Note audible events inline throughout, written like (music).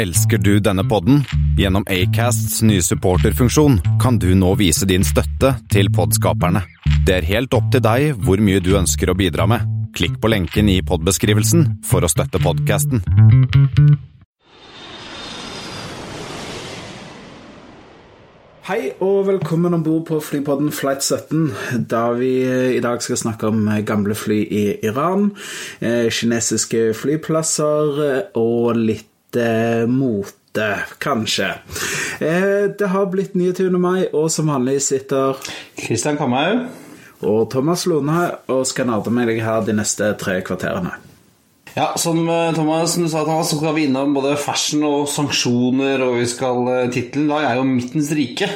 Elsker du denne podden? Gjennom Acasts nye supporterfunksjon kan du nå vise din støtte til podskaperne. Det er helt opp til deg hvor mye du ønsker å bidra med. Klikk på lenken i podbeskrivelsen for å støtte podkasten. Hei og velkommen om bord på flypodden Flight 17, da vi i dag skal snakke om gamle fly i Iran, eh, kinesiske flyplasser eh, og litt mote, kanskje. Eh, det har blitt 29. mai, og som vanlig sitter Kristian Kamhaug. og Thomas Lone og skal nerde med deg her de neste tre kvarterene. Ja, som eh, Thomas, du sa, Thomas, så skal vi innom både fashion og sanksjoner, og vi skal eh, Tittelen da er jo Midtens rike,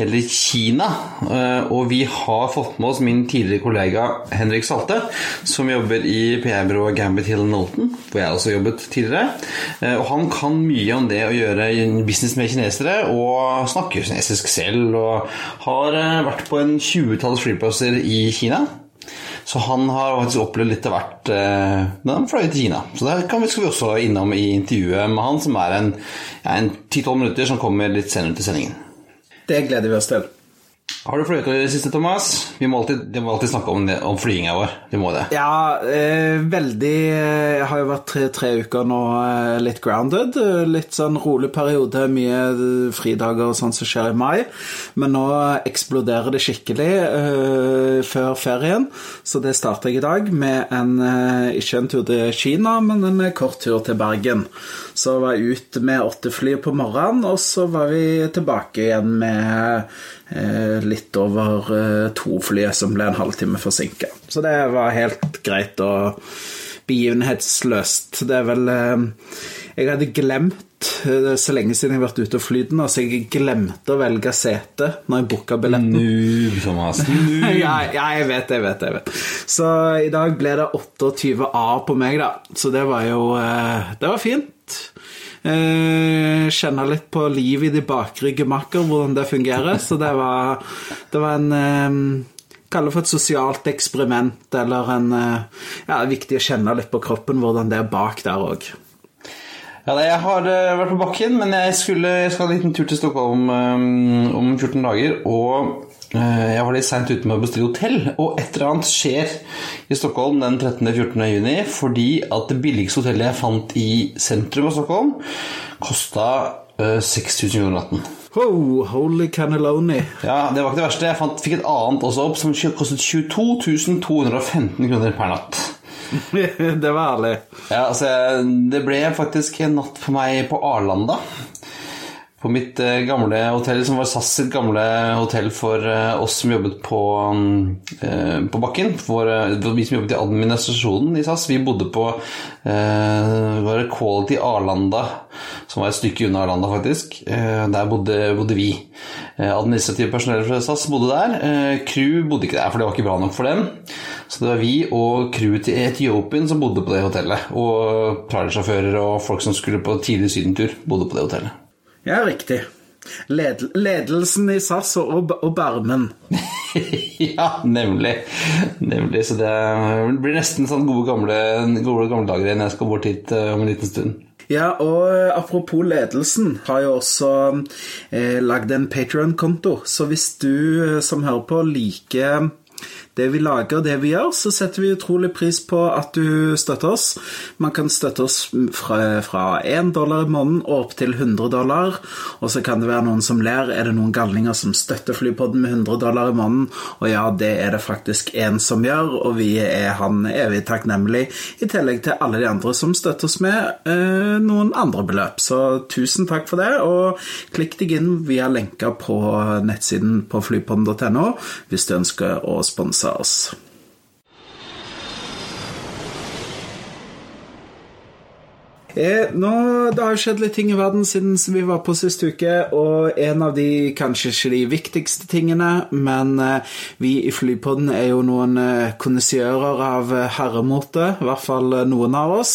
eller Kina. Eh, Og vi har fått med oss min tidligere kollega Henrik Salte, som jobber i PR-byrået Gambit Hill Knowlton, hvor jeg også jobbet tidligere. Og han kan mye om det å gjøre business med kinesere, og snakker kinesisk selv, og har vært på en 20-talls flyplasser i Kina. Så han har faktisk opplevd litt av hvert eh, når han fløy til Kina. Så det kan vi, skal vi også innom i intervjuet med han, som er en, ja, en 10-12 minutter, som kommer litt senere til sendingen. Det gleder vi oss til. Har du fløyet i det siste, Thomas? Vi må alltid, vi må alltid snakke om, det, om flyginga vår. Vi må det. Ja, eh, veldig eh, Jeg har jo vært tre, tre uker nå eh, litt grounded. eh, Litt sånn rolig periode, mye eh, fridager og sånn som skjer i mai. Men nå eksploderer det skikkelig eh, før ferien, så det starter jeg i dag med en eh, ikke en tur til Kina, men en eh, kort tur til Bergen. Så var jeg ute med åtte fly på morgenen, og så var vi tilbake igjen med eh, litt over eh, to fly som ble en halvtime forsinka. Så det var helt greit og begivenhetsløst. Det er vel eh, Jeg hadde glemt eh, så lenge siden jeg har vært ute og flydd nå, så jeg glemte å velge sete når jeg booka billetten. Noob, Thomas. Noob. (laughs) Ja, ja, jeg vet jeg vet, jeg vet. Så i dag ble det 28 A på meg, da. Så det var jo Det var fint. Eh, Kjenne litt på livet i de bakre gemakker, hvordan det fungerer. Så det var, det var en Kalle det for et sosialt eksperiment, eller en eh, Ja, viktig å kjenne litt på kroppen hvordan det er bak der òg. Ja, Jeg har vært på bakken, men jeg, skulle, jeg skal ha en liten tur til Stockholm eh, om 14 dager. Og jeg var litt seint ute med å bestille hotell. Og et eller annet skjer i Stockholm den 13.-14. juni fordi at det billigste hotellet jeg fant i sentrum av Stockholm, kosta eh, 6000 kroner natten. Oh, holy cannelloni. Ja, Det var ikke det verste. Jeg fant, fikk et annet også opp som kostet 22 215 kroner per natt. (laughs) det var ærlig. Ja, altså, Det ble faktisk en natt for meg på Arlanda. På mitt eh, gamle hotell, som var SAS sitt gamle hotell for eh, oss som jobbet på, mm, eh, på bakken. For, for vi som jobbet i administrasjonen i SAS, vi bodde på var det Quality Arlanda, som var et stykke unna Arlanda, faktisk. Der bodde, bodde vi. Administrative personell fra SAS bodde der. Crew bodde ikke der, for det var ikke bra nok for dem. Så det var vi og crewet til Etiopien som bodde på det hotellet. Og trailersjåfører og folk som skulle på tidlig sydentur, bodde på det hotellet. Ja, riktig. Led ledelsen i SAS og, og Barmen. (laughs) ja, nemlig. Nemlig. Så det blir nesten sånn gode gamle, gode gamle dager igjen. Jeg skal bort hit eh, om en liten stund. Ja, og eh, apropos ledelsen, har jo også eh, lagd en Patreon-konto. Så hvis du eh, som hører på liker det vi lager, det vi gjør, så setter vi utrolig pris på at du støtter oss. Man kan støtte oss fra, fra 1 dollar i måneden og opp til 100 dollar. Og så kan det være noen som ler. Er det noen galninger som støtter Flypodden med 100 dollar i måneden? Og ja, det er det faktisk en som gjør, og vi er han evig takknemlig, i tillegg til alle de andre som støtter oss med eh, noen andre beløp. Så tusen takk for det, og klikk deg inn via lenka på nettsiden på flypodden.no hvis du ønsker å sponse oss. Eh, nå, det har skjedd litt ting i verden siden vi var på sist uke, og en av de kanskje ikke de viktigste tingene, men eh, vi i Flypodden er jo noen eh, kondisører av herremote, i hvert fall eh, noen av oss,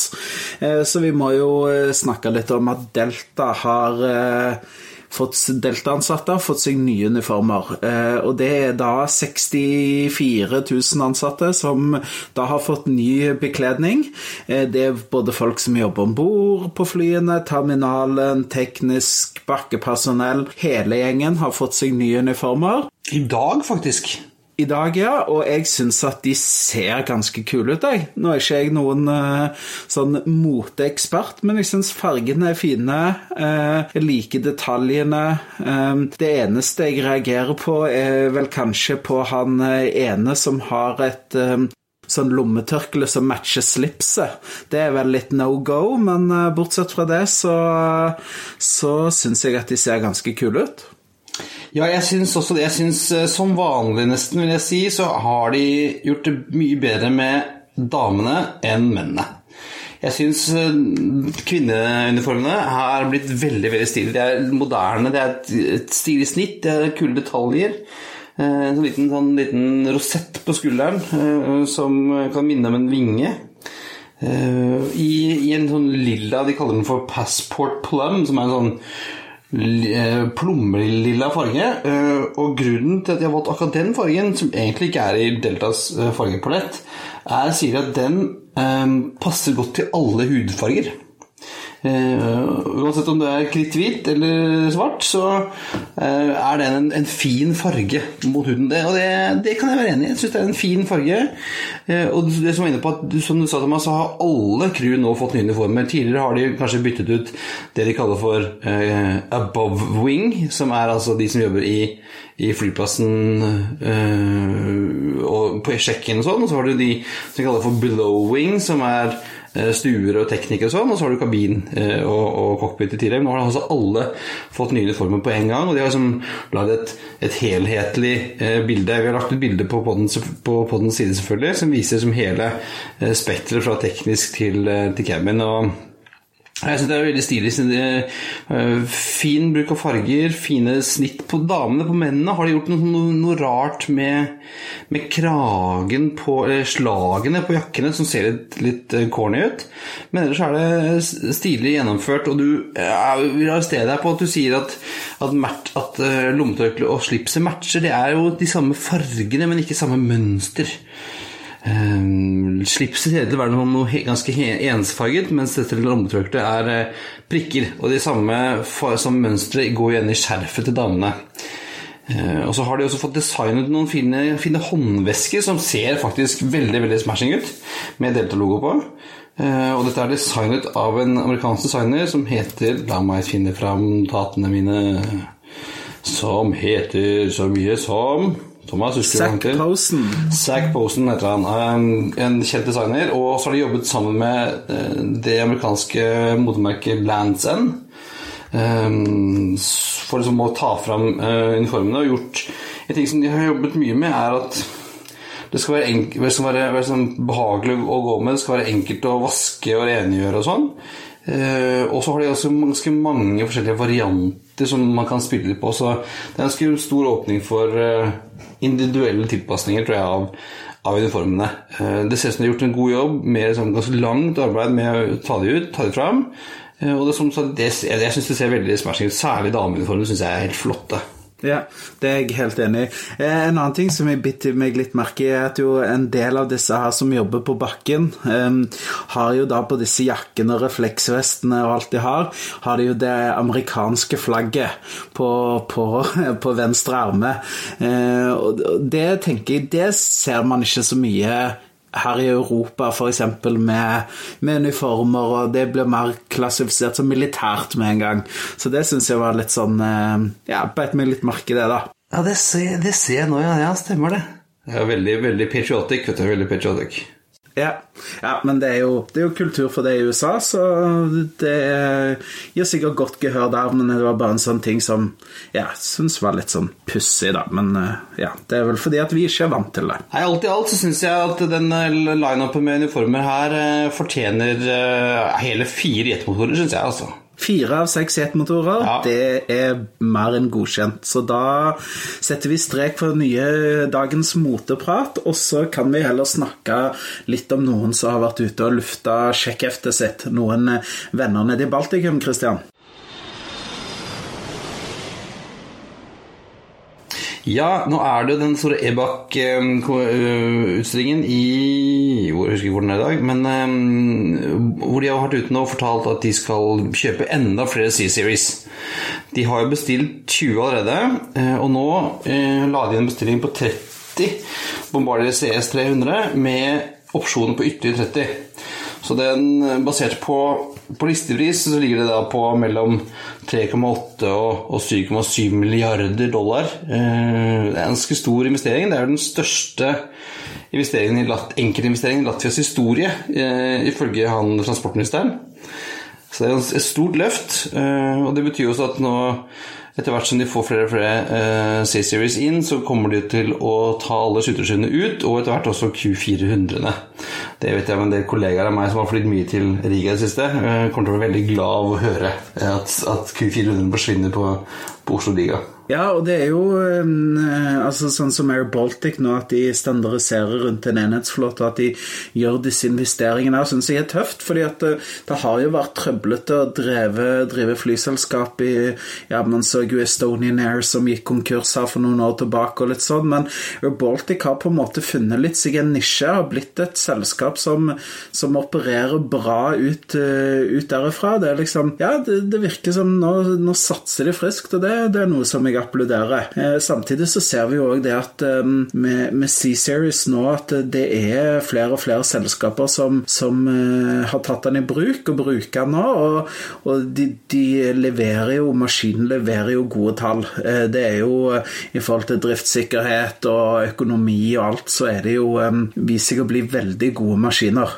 så vi må jo snakke litt om at Delta har fått Delta-ansatte har fått seg nye uniformer. Eh, og det er da 64 000 ansatte som da har fått ny bekledning. Eh, det er både folk som jobber om bord på flyene, terminalen, teknisk bakkepersonell. Hele gjengen har fått seg nye uniformer. I dag, faktisk. I dag, ja, og jeg syns at de ser ganske kule ut. Jeg. Nå er ikke jeg noen uh, sånn moteekspert, men jeg syns fargene er fine. Uh, jeg liker detaljene. Um, det eneste jeg reagerer på, er vel kanskje på han ene som har et um, sånn lommetørkle som matcher slipset. Det er vel litt no go, men bortsett fra det så, så syns jeg at de ser ganske kule ut. Ja, jeg syns også det. Jeg syns eh, som vanlig, nesten, vil jeg si, så har de gjort det mye bedre med damene enn mennene. Jeg syns eh, kvinneuniformene har blitt veldig veldig stilige. De er moderne, det er et stilig snitt, det er kule detaljer. Eh, en sånn liten, sånn liten rosett på skulderen som kan minne om en vinge. I, I, en sånn lilla De kaller den for passport plum, som er en sånn plommelilla farge. Eh, og grunnen til at jeg har valgt akkurat den fargen, som egentlig ikke er i Deltas eh, fargepalett, er sier at den passer godt til alle hudfarger. Uh, uansett om det er kritthvit eller svart, så uh, er den en, en, fin farge mot huden. Det, og det, det, kan jeg være enig i. Jeg syns det er en fin farge. Uh, og det som var inne på at, som du sa til meg, så har alle crew nå fått nye uniformer. Tidligere har de kanskje byttet ut det de kaller for above wing, som er altså de som jobber i, i flyplassen og på sjekken og sånn. Og så har du de som de kaller for below wing, som er Eh, stuer og teknikere og sånn, og så har du kabin eh, og, og cockpit i tillegg. Nå har altså alle fått nye uniformer på en gang, og de har liksom lagd et, et, helhetlig eh, bilde. Vi har lagt et bilde på poddens, på poddens side selvfølgelig, som viser som hele spekteret fra teknisk til, til cabin. og jeg synes det er veldig stilig. Uh, fin bruk av farger, fine snitt på damene. På mennene har de gjort noe, noe, rart med, med, kragen på eller slagene på jakkene, som ser litt, litt uh, corny ut. Men ellers er det stilig gjennomført, og du uh, vil arrestere deg på at du sier at, at, at uh, lommetørkleet og slipset matcher. Det er jo de samme fargene, men ikke samme mønster. Um, slipset heter være noe, ganske ensfarget, mens dette lommetørkleet er uh, prikker. Og de samme, samme mønstre går igjen i skjerfet til damene. Uh, og så har de også fått designet noen fine, fine, håndvesker som ser faktisk veldig veldig smashing ut, med Delta-logo på. Uh, og dette er designet av en amerikansk designer som heter La meg finne fram datene mine Som heter så mye som Thomas, Zack Posen. Zack Posen heter han. En, en kjent designer. Og så har de jobbet sammen med eh, det amerikanske motemerket Lands End. Um, for liksom å ta fram uh, uniformene. Og gjort En ting som de har jobbet mye med, er at det skal være, enkelt, det skal være, være sånn behagelig å gå med. Det skal være enkelt å vaske og rengjøre og sånn. Uh, og så har de også ganske mange forskjellige varianter som man kan spille på. Så det er en stor åpning for uh, individuelle tilpasninger tror jeg, av, av uniformene. Eh, det ser ut som de har gjort en god jobb med sånn ganske langt arbeid med å ta de ut, ta de fram. Eh, og det, som, det, jeg syns det ser veldig smashing ut. Særlig dameuniformene syns jeg er helt flotte. Ja, det er jeg helt enig i. Eh, en annen ting som jeg bitter meg litt merke i, er at jo en del av disse her som jobber på bakken, um, har jo da på disse jakkene og refleksvestene og alt de har, har de jo det amerikanske flagget på, på, (laughs) på venstre arme. Uh, og det tenker jeg, det ser man ikke så mye her i Europa f.eks. Med, med uniformer, og det blir mer klassifisert som militært med en gang. Så det syns jeg var litt sånn eh, Ja, beit meg litt merke i det, da. Ja, det ser, det ser jeg nå, ja. ja. Stemmer det. Det er veldig, veldig patriotic, vet du. Veldig patriotic. Ja. ja, men det er, jo, det er, jo, kultur for det i USA, så det gir sikkert godt gehør der. Men det var bare en sånn ting som jeg ja, syns var litt sånn pussig, da. Men eh, ja, det er vel fordi at vi ikke er vant til det. Nei, Alt i alt så syns jeg at den eh, lineupen med uniformer her eh, fortjener hele fire jetmotorer, syns jeg, altså. Fire av seks jetmotorer, ja. det er mer enn godkjent. Så da setter vi strek for nye dagens moteprat, og så kan vi heller snakke litt om noen som har vært ute og lufta sjekkheftet sitt. Noen venner nede i Baltikum, Christian. Ja, nå er det jo den store EBAC-utstillingen i Jeg husker ikke hvor den er i dag, men um, hvor de har vært ute og fortalt at de skal kjøpe enda flere C-Series. De har jo bestilt 20 allerede, eh, og nå uh, la de en bestilling på 30 Bombardier CS 300 med opsjoner på ytterligere 30. Så den, basert på, på listepris så ligger det da på mellom 3,8 og, og 7,7 milliarder dollar. Eh, det er en ganske stor investering. Det er den største investeringen i enkeltinvesteringen i Latvias historie, eh, ifølge han transportministeren. Så det er et stort løft, eh, og det betyr også at nå etter hvert som de får flere og flere uh, C-series inn, så kommer de til å ta alle skytterskinnene ut, og etter hvert også Q400-ene. Det vet jeg med en del kollegaer av meg som har flydd mye til Riga i det siste, uh, kommer til å være veldig glad av å høre at, at Q400 forsvinner på, på Oslo Liga. Ja, og det er jo eh, altså sånn som Air Baltic nå, at de standardiserer rundt en enhetsflåte, at de gjør disse investeringene her, syns jeg er tøft. fordi at det, det har jo vært trøblete å dreve, drive flyselskap i ja, Man så jo Estonian Air som gikk konkurs her for noen år tilbake og litt sånn, men Air Baltic har på en måte funnet litt seg en nisje, har blitt et selskap som, som opererer bra ut, ut derifra. Det er liksom Ja, det, det virker som nå, nå satser de friskt, og det, det er noe som jeg applaudere. Eh, samtidig så ser vi jo òg det at eh, med, med C-Series nå at det er flere og flere selskaper som, som eh, har tatt den i bruk og bruker den nå. Og, og de, de, leverer jo Maskinen leverer jo gode tall. Det er jo i forhold til driftssikkerhet og økonomi og alt, så er det jo viser seg å bli veldig gode maskiner.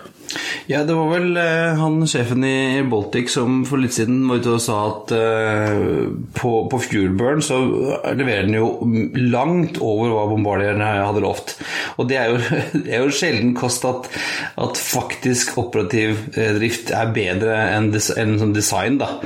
Ja, det var vel eh, han sjefen i Baltic som for litt siden var ute og sa at eh, på, på Fuelburn så leverer den jo langt over hva bombardierne hadde lovt. Og det er jo, (laughs) det er jo sjelden kost at, at, faktisk operativ eh, drift er bedre enn, des, enn sånn design, da.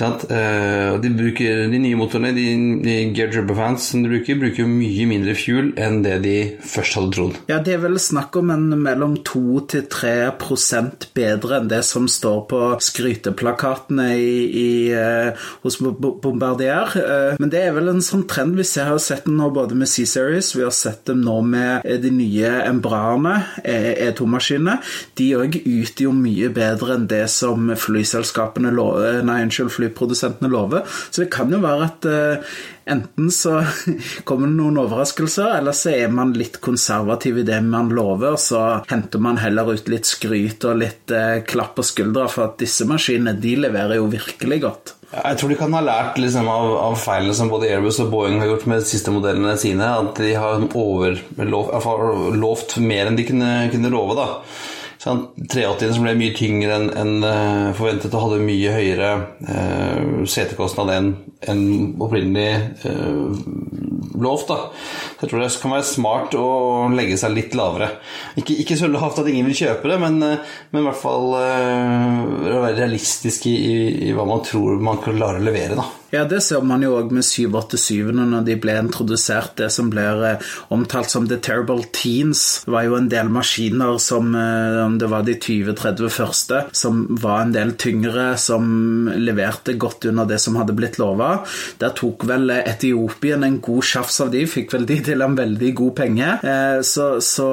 Uh, de, bruker, de nye motorene, de, de Gear fans, som de bruker, bruker mye mindre fuel enn det de først hadde trodd. Ja, det er vel snakk om en mellom 2-3% bedre enn det som står på skryteplakatene i, i, uh, hos Bombardier. Uh, men det er vel en sånn trend vi ser, har sett den nå både med C-Series, vi har sett dem nå med de nye Embraene, E2-maskinene. De òg yter mye bedre enn det som flyselskapene lå, nei, unnskyld, fly flyprodusentene lover. Så det kan jo være at uh, enten så (laughs) kommer det noen overraskelser, eller så er man litt konservativ i det man lover, og så henter man heller ut litt skryt og litt uh, klapp på skuldra, for at disse maskinene de leverer jo virkelig godt. Jeg tror de kan ha lært liksom, av, av, feilene som både Airbus og Boeing har gjort med de siste modellene sine. At de har overlovt lovt mer enn de kunne, kunne love. da. 380 som ble mye tyngre enn en, uh, forventet og hadde mye høyere eh, setekostnad enn en opprinnelig eh, lovt. da. Så jeg tror det kan være smart å legge seg litt lavere. Ikke, ikke så lavt at ingen vil kjøpe det, men, men i hvert fall være realistisk i, i, hva man tror man kan klare å levere. da. Ja, det ser man jo òg med 787-ene når de ble introdusert. Det som blir eh, omtalt som The Terrible Teens. Det var jo en del maskiner som eh, Om det var de 20-30 første, som var en del tyngre, som leverte godt under det som hadde blitt lova. Der tok vel Etiopien en god sjafs av de, fikk vel de til en veldig god penge. Eh, så, så,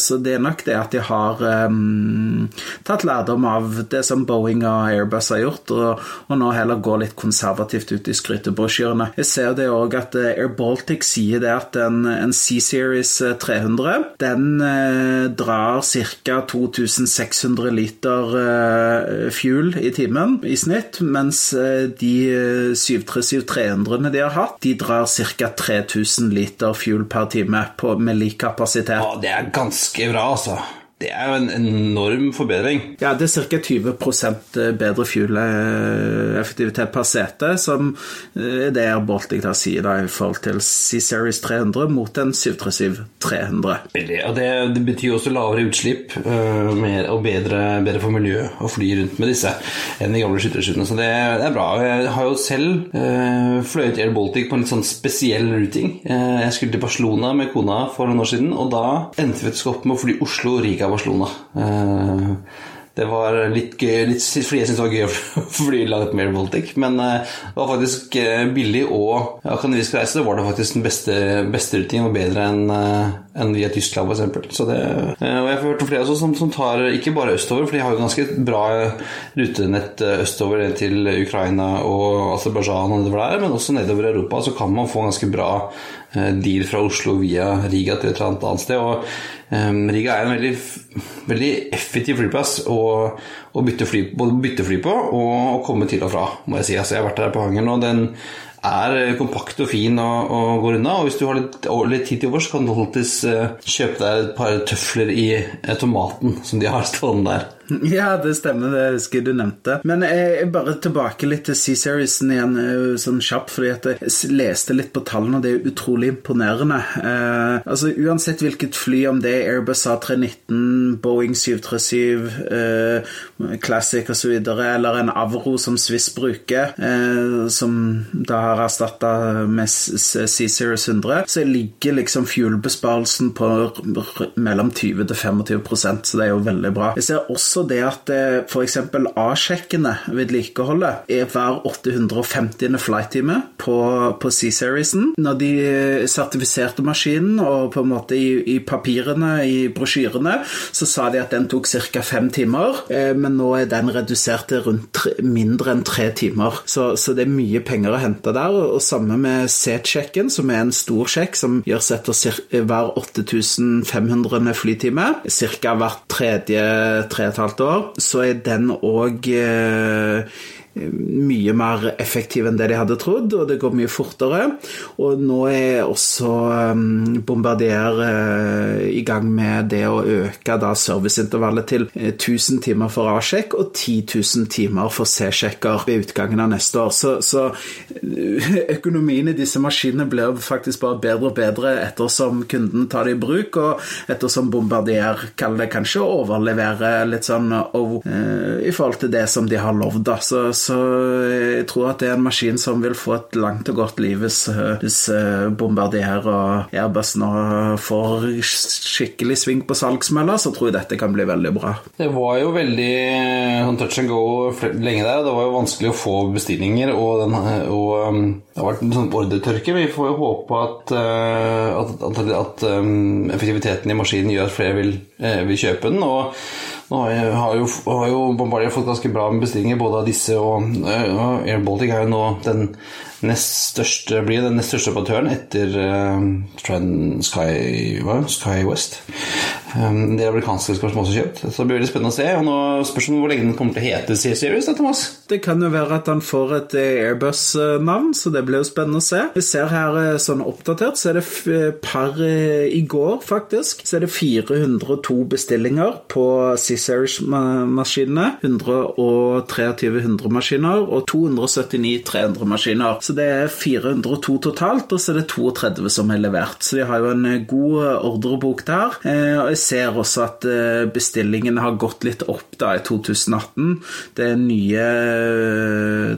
så det er nok det at de har um, tatt lærdom av det som Boeing og Airbus har gjort, og, og nå heller går litt konservativt ut i skrytebrosjyrene. Jeg ser det òg at eh, Air Baltic sier det at en, en C-Series 300 eh, den eh, drar ca. 2600 liter eh, fuel i timen i snitt, mens eh, de 737-300-ene de har hatt, de drar ca. 3000 liter fuel per time på, med lik kapasitet. Ja, det er ganske bra, altså. Det er jo en enorm forbedring. Ja, det er ca. 20 eh, bedre fuel-effektivitet per sete, som eh, er det Air Baltic da sier da, i forhold til C-Series 300 mot en 737-300. Ja, det, det, betyr også lavere utslipp uh, mer, og bedre, bedre, for miljøet å fly rundt med disse enn de gamle skytterskipene. Så det, det, er bra. Jeg har jo selv uh, fløyet Air Baltic på en litt sånn spesiell routing. Uh, jeg skulle til Barcelona med kona for noen år siden, og da endte vi opp med å fly Oslo-Riga Barcelona. Eh, det var litt gøy litt, fordi jeg syntes det var gøy (laughs) å fly langt mer Baltic. Men eh, det var faktisk eh, billig og akademisk reise. Det var det faktisk den beste, beste rutinen. Var bedre enn enn via Tyskland, f.eks. Eh, og jeg har hørt om flere som, som tar ikke bare østover, for de har jo ganske bra rutenett eh, østover til Ukraina og Aserbajdsjan og nedover der, men også nedover Europa så kan man få ganske bra eh, deal fra Oslo via Riga til et eller annet sted. og um, Riga er en veldig, veldig effektiv flyplass å, å bytte, fly, både bytte fly på og å komme til og fra, må jeg si. Altså, jeg har vært der på Hangeren, og den er kompakt og fin og, og går unna. Og hvis du har litt, litt tid til overs, kan du alltids uh, kjøpe deg et par tøfler i tomaten som de har stående der. (laughs) Ja, det stemmer, det husker jeg du nevnte. Men jeg, bare tilbake litt til C-Seriesen igjen, sånn kjapt, fordi at jeg leste litt på tallene, og det er utrolig imponerende. Eh, altså Uansett hvilket fly, om det er Airbus A319, Boeing 737, eh, Classic osv., eller en Avro som Swiss bruker, eh, som da har erstatta med C-Series 100, så ligger liksom fuelbesparelsen på mellom 20 til 25% så det er jo veldig bra. Jeg ser også det at f.eks. A-sjekkene, vedlikeholdet, er hver 850. flight-time på, på C-seriesen. Når de sertifiserte maskinen, og på en måte i, i, papirene, i brosjyrene, så sa de at den tok ca. fem timer, eh, men nå er den redusert til rundt tre, mindre enn tre timer. Så, så, det er mye penger å hente der. Og samme med C-sjekken, som er en stor sjekk som gjøres etter hver 8500 flytime, ca. hvert tredje, tredje halvt år, så er den òg mye mer effektiv enn det de hadde trodd, og det går mye fortere. Og nå er også um, Bombardier uh, i gang med det å øke serviceintervallet til 1000 timer for A-sjekk og 10 000 timer for C-sjekker ved utgangen av neste år. Så, så, økonomien i disse maskinene blir faktisk bare bedre og bedre ettersom kunden tar det i bruk, og ettersom Bombardier kaller det kanskje å overlevere litt sånn oh, uh, i forhold til det som de har lovd. da, så så jeg tror at det er en maskin som vil få et langt og godt liv hvis, hvis eh, Bombardier og Airbus nå får skikkelig sving på salgsmølla, så tror jeg dette kan bli veldig bra. Det var jo veldig sånn touch and go lenge der, det var jo vanskelig å få bestillinger, og, den, og det har vært en sånn ordretørke. Vi får jo håpe at, at, at, at effektiviteten i maskinen gjør at flere vil, vil kjøpe den. og nå har jo, har jo Bombardier fått ganske bra med bestillinger både av disse og, og Air Baltic er jo nå den nest største, blir den nest største operatøren etter uh, Sky, Sky West. Um, det amerikanske selskapet som også kjøpt. Så det blir veldig spennende å se. Og nå spørs det hvor lenge den kommer til å hete C-Series. da, Thomas? Det kan jo være at han får et eh, Airbus-navn, så det blir jo spennende å se. Vi ser her eh, sånn oppdatert, så er det per i går, faktisk, så er det 402 bestillinger på C-Series-maskinene. 123 100-maskiner og 279 300-maskiner. Så det er 402 totalt, og så er det 32 som er levert. Så de har jo en eh, god eh, ordrebok der. Eh, og jeg ser også at bestillingene har gått litt opp da i 2018. Det er nye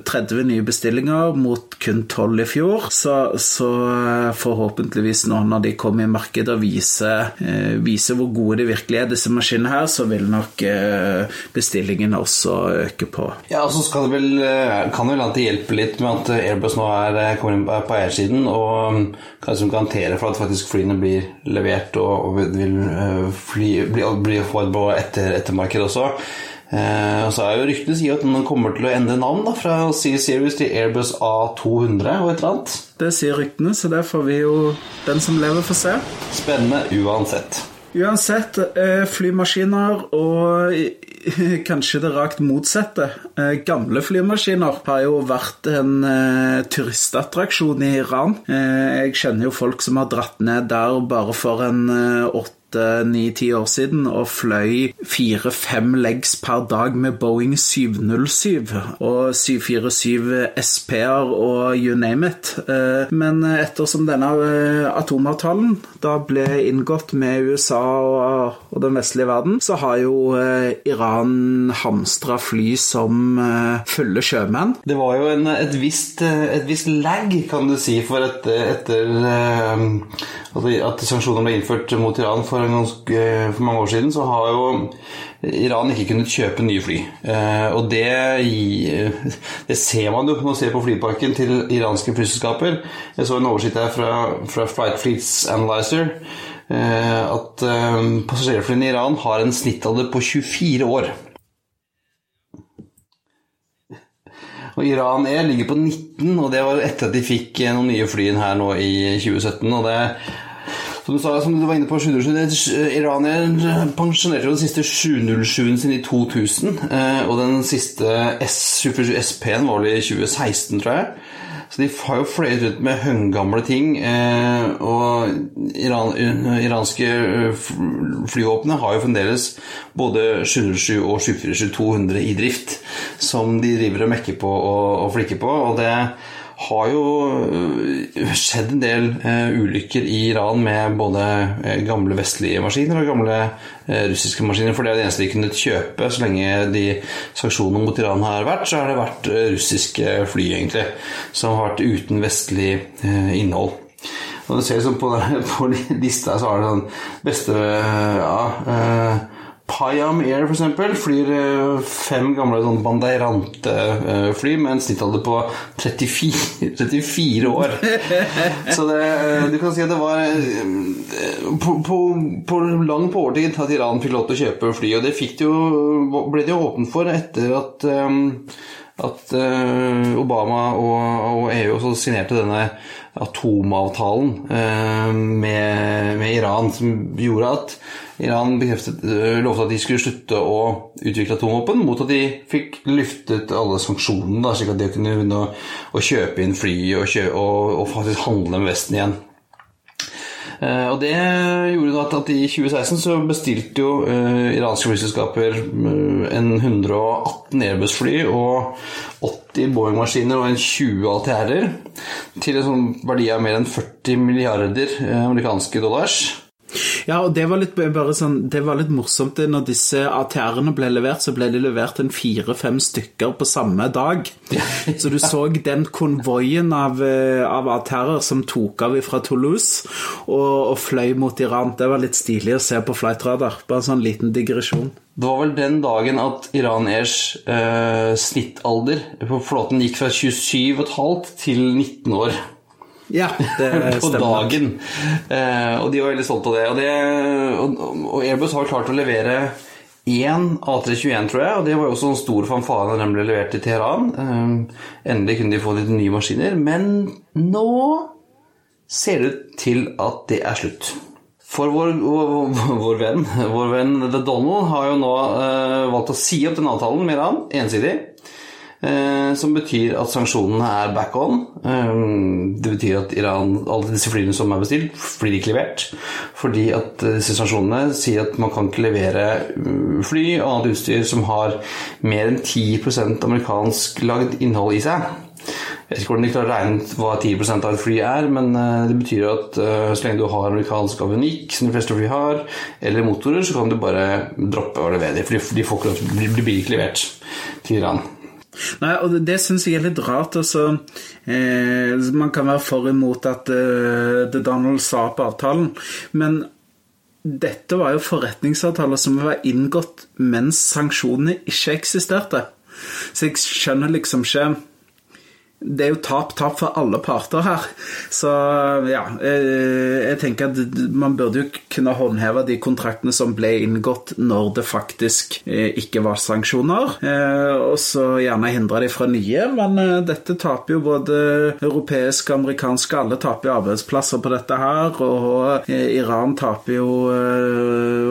30 nye bestillinger mot kun 12 i fjor. Så, så forhåpentligvis nå når de kommer i markedet og viser, viser hvor gode de virkelig er, disse maskinene her, så vil nok bestillingene også øke på. Ja, og så kan det vel, kan det vel at det hjelper litt med at Airbus nå nå er, eh, kommer inn på eiersiden og kanskje kan liksom garantere for at faktisk flyene blir levert og, og vil uh, fly, bli, bli få et bra etter, ettermarked også. Eh, og så er jo Ryktene sier at den kommer til å endre navn da, fra C-Series til Airbus A200 og et eller annet. Det sier ryktene, så det får vi jo den som lever, få se. Spennende uansett. Uansett, eh, flymaskiner og kanskje det rakt motsatte. Eh, gamle flymaskiner har jo vært en eh, turistattraksjon i Iran. Jeg kjenner jo folk som har dratt ned der bare for en åtte ni-ti år siden og fløy fire-fem legs per dag med Boeing 707 og 747 SP-er og you name it. Eh, men ettersom denne eh, atomavtalen da ble inngått med USA og den vestlige verden, så har jo eh, Iran hamstra fly som fulle sjømenn. Det var jo en, et, visst, et visst lag, kan du si, for et, etter at sanksjonene ble innført mot Iran for, ganske, for mange år siden, så har jo Iran ikke kunnet kjøpe nye fly. Eh, og det, det, ser man jo når man ser på flyparken til iranske flyselskaper. Jeg så en oversikt her fra, fra Flight Fleets Analyzer at passasjerflyene i Iran har en snittalder på 24 år. Og Iran Air ligger på 19, og det var etter at de fikk noen nye fly her nå i 2017. og det som du, sa, som du var inne på, 707, Iran pensjonerte jo den siste 707-en sin i 2000. Eh, og den siste S747 SP-en var vel i 2016, tror jeg. Så de har jo fløyet ut med høngamle ting. Eh, og Iran, iranske eh, flyvåpenet har jo fremdeles både 707 og 747-200 i drift, som de driver og mekker på og, og flikker på. og det har jo øh, skjedd en del uh, ulykker i Iran med både uh, gamle vestlige maskiner og gamle russiske maskiner. For det er det eneste de kunne kjøpe så lenge de sanksjonene mot Iran har vært, så har det vært russiske fly, egentlig, som har vært uten vestlig innhold. Og du ser liksom på, (laughs) på lista så har det sånn beste ja, Payam Air for eksempel, flyr eh, fem gamle sånn Bandeirante-fly med en snittalder på 34, 34 år. (laughs) Så det, eh, du kan si at det var eh, på, på, på lang på årtid at Iran fikk lov til å kjøpe fly, og det fikk jo, ble det jo åpent for etter at at Obama og, og EU også signerte denne atomavtalen med, med Iran, som gjorde at Iran bekreftet, eh, lovte at de skulle slutte å utvikle atomvåpen, mot at de fikk lyftet alle sanksjonene, slik at de kunne begynne å, kjøpe inn fly og, kjøpe, og, og, faktisk handle med Vesten igjen. Eh, og Det gjorde at, at i 2016 så bestilte jo uh, iranske flyselskaper uh, en 118 Airbus-fly og 80 Boeing-maskiner og en 20 ATR-er til en sånn verdi av mer enn 40 milliarder amerikanske dollars. Ja, og det var litt, bare sånn, det var litt morsomt. Når disse ATR-ene ble levert, så ble de levert en fire-fem stykker på samme dag. (laughs) Så du så den konvoien av, eh, av ATR-er som tok av fra Toulouse og, og, fløy mot Iran. Det var litt stilig å se på flightradar. Bare en sånn liten digresjon. Det var vel den dagen at Iran Airs eh, snittalder på flåten gikk fra 27,5 til 19 år. Ja, det (laughs) på dagen. Eh, og de var veldig stolte av det. Og, det, og, og Airbus har klart å levere én A321, tror jeg, og det var jo også en stor fanfare da den ble levert til Teheran. Eh, endelig kunne de få litt nye maskiner. Men nå ser det ut til at det er slutt. For vår, vår, vår, venn, vår venn The Donald har jo nå eh, valgt å si opp den avtalen med Iran ensidig. Eh, som betyr at sanksjonene er back on. Eh, det betyr at Iran, alle disse flyene som er bestilt, blir ikke levert. Fordi at disse sanksjonene sier at man kan ikke levere fly og annet utstyr som har mer enn 10% amerikansk lagd innhold i seg. Jeg vet ikke hvordan de klarer å regne ut hva 10% av et fly er, men eh, det betyr at så lenge du har amerikansk avionikk, som de fleste fly har, eller motorer, så kan du bare droppe å levere dem. For de blir ikke levert til Iran. Nei, og det, syns jeg er litt rart. Altså, eh, man kan være for imot at eh, det Donald sa på avtalen, men dette var jo forretningsavtaler som var inngått mens sanksjonene ikke eksisterte. Så jeg skjønner liksom ikke det er jo tap-tap for alle parter her. Så ja, eh, jeg tenker at man burde jo kunne håndheve de kontraktene som ble inngått når det faktisk eh, ikke var sanksjoner, eh, og så gjerne hindre de fra nye. Men dette taper jo både europeiske og amerikanske, alle taper jo arbeidsplasser på dette her, og Iran taper jo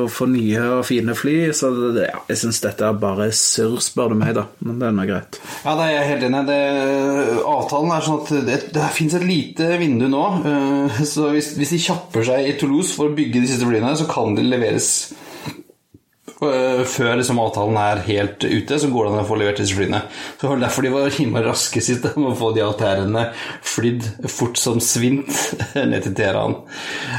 å få nye og fine fly, så ja, jeg syns dette er bare surr, spør du meg, da. Men det er nå greit. Ja, det er jeg helt enig i avtalen er sånn at det, det fins et lite vindu nå. Eh, så hvis, hvis, de kjapper seg i Toulouse for å bygge de siste flyene, så kan de leveres eh, før liksom avtalen er helt ute, så går det an å få levert disse flyene. Så det var derfor de var innmari raske sitt med å få de ATR-ene flydd fort som svint (laughs) ned til Teheran.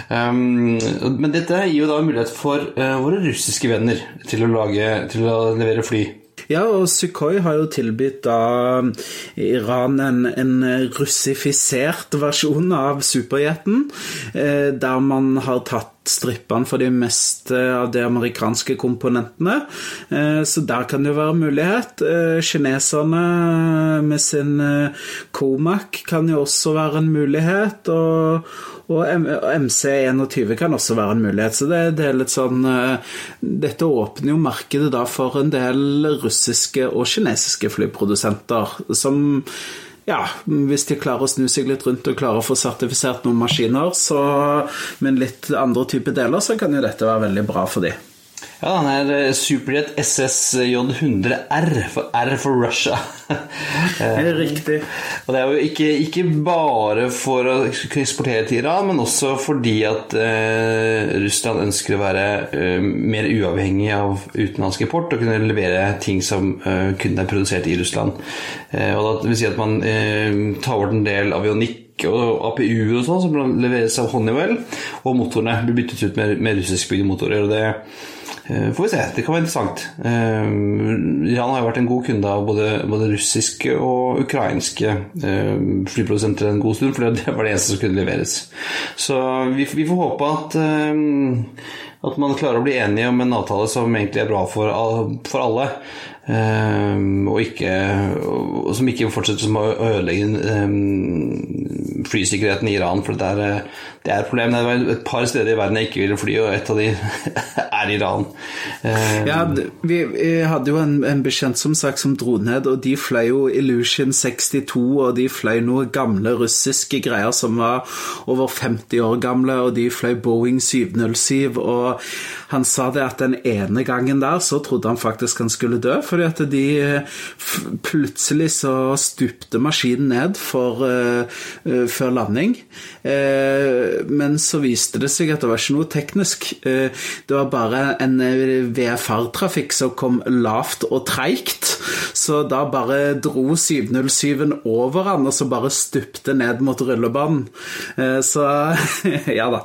Um, men dette gir jo da mulighet for uh, våre russiske venner til å, lage, til å levere fly. Ja, og Sukhoi har jo tilbudt da Iran en, en russifisert versjon av superjeten, eh, der man har tatt strippene for de meste av de amerikanske komponentene. Eh, så der kan det jo være mulighet. Eh, kineserne med sin Comac kan jo også være en mulighet. og og MC21 kan også være en mulighet. Så det, det, er litt sånn Dette åpner jo markedet da for en del russiske og kinesiske flyprodusenter som ja, hvis de klarer å snu seg litt rundt og klarer å få sertifisert noen maskiner så, med litt andre typer deler, så kan jo dette være veldig bra for dem. Ja, den er eh, Superjet SSJ100R, for R for Russia. (laughs) Riktig. Og det er jo ikke, ikke, bare for å eksportere til Iran, men også fordi at eh, Russland ønsker å være eh, mer uavhengig av utenlandsk import og kunne levere ting som eh, kun er produsert i Russland. Eh, og det vil si at man eh, tar bort en del avionikk og APU og sånn som leveres av Honeywell, og motorene blir byttet ut med, med russiskbygde motorer. og det får vi se. Det kan være interessant. Eh, Iran har jo vært en god kunde av både, både russiske og ukrainske eh, flyprodusenter en god stund, for det var det eneste som kunne leveres. Så vi, vi får håpe at, at man klarer å bli enige om en avtale som egentlig er bra for, for alle. Og, ikke, som ikke fortsetter som å ødelegge flysikkerheten i Iran. For det er, det er et problem. Det er et par steder i verden jeg ikke ville fly, og et av de (laughs) er Iran. Um, ja, vi, hadde jo en, en bekjent som sagt som dro ned, og de fløy jo Illusion 62, og de fløy noen gamle russiske greier som var over 50 år gamle, og de fløy Boeing 707, og han sa det at den ene gangen der så trodde han faktisk han skulle dø, fordi at de plutselig så stupte maskinen ned for, uh, før landing. Uh, men så viste det seg at det var ikke noe teknisk. Uh, det var bare en VFR-trafikk som kom lavt og treigt. Så da bare dro 707-en over han, og så bare stupte ned mot rullebanen. Så (laughs) ja da.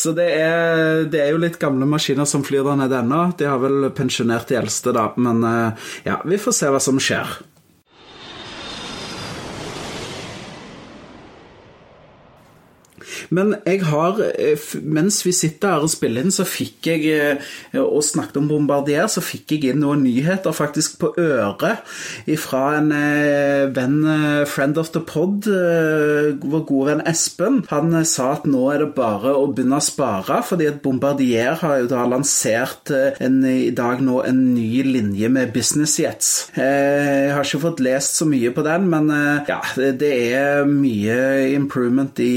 Så det er, det er jo litt gamle maskiner som flyr der nede ennå. De har vel pensjonert de eldste, da. Men eh, ja, vi får se hva som skjer. Men jeg har, eh, mens vi sitter her og spiller inn, så fikk jeg eh, og snakket om Bombardier, så fikk jeg inn noen nyheter faktisk på øret fra en eh, venn, friend of the pod, vår gode venn Espen. Han sa at nå er det bare å begynne å spare, fordi at Bombardier har jo da lansert en, i dag nå en ny linje med business jets. Jeg har ikke fått lest så mye på den, men ja, det er mye improvement i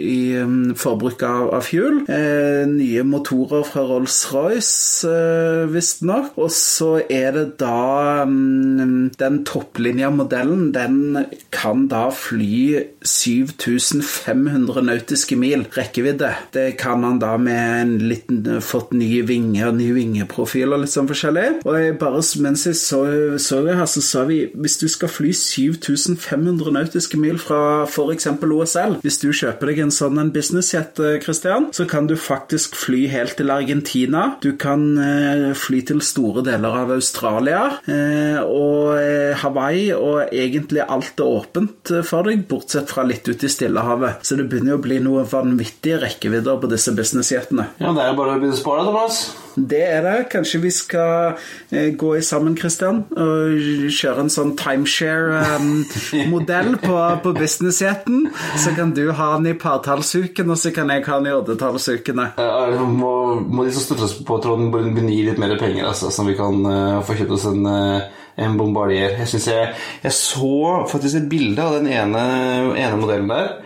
i um, forbruk av, av fuel. Eh, nye motorer fra Rolls-Royce, eh, visstnok. Og så er det da um, Den topplinja-modellen, den kan da fly 7500 nautiske mil rekkevidde. Det kan han da med en liten fått nye vinger, nye vingeprofiler, litt sånn forskjellig. Og jeg bare, mens jeg så, så det her, så sa vi hvis du skal fly 7500 nautiske mil fra f.eks. OSL, hvis du kjøper deg en sånn en businessjet, eh, Christian, så kan du faktisk fly helt til Argentina. Du kan eh, fly til store deler av Australia eh, og Hawaii, og egentlig alt er åpent for deg, bortsett fra litt ute i Stillehavet. Så det begynner å bli noe vanvittige rekkevidder på disse businessjetene. Ja, det er jo bare å begynne å spare, Thomas. Det er det. Kanskje vi skal eh, gå sammen, Christian, og kjøre en sånn timeshare-modell på, på businessjeten. Så kan du ha den i partallsuken, og så kan jeg ha den i oddetallsukene. Ja, må, må de som støtter oss på tråden, gi litt mer penger, altså, så vi kan uh, få kjøpt oss en uh, en bombardier. Jeg, jeg, jeg, så faktisk et bilde av den ene, ene modellen der.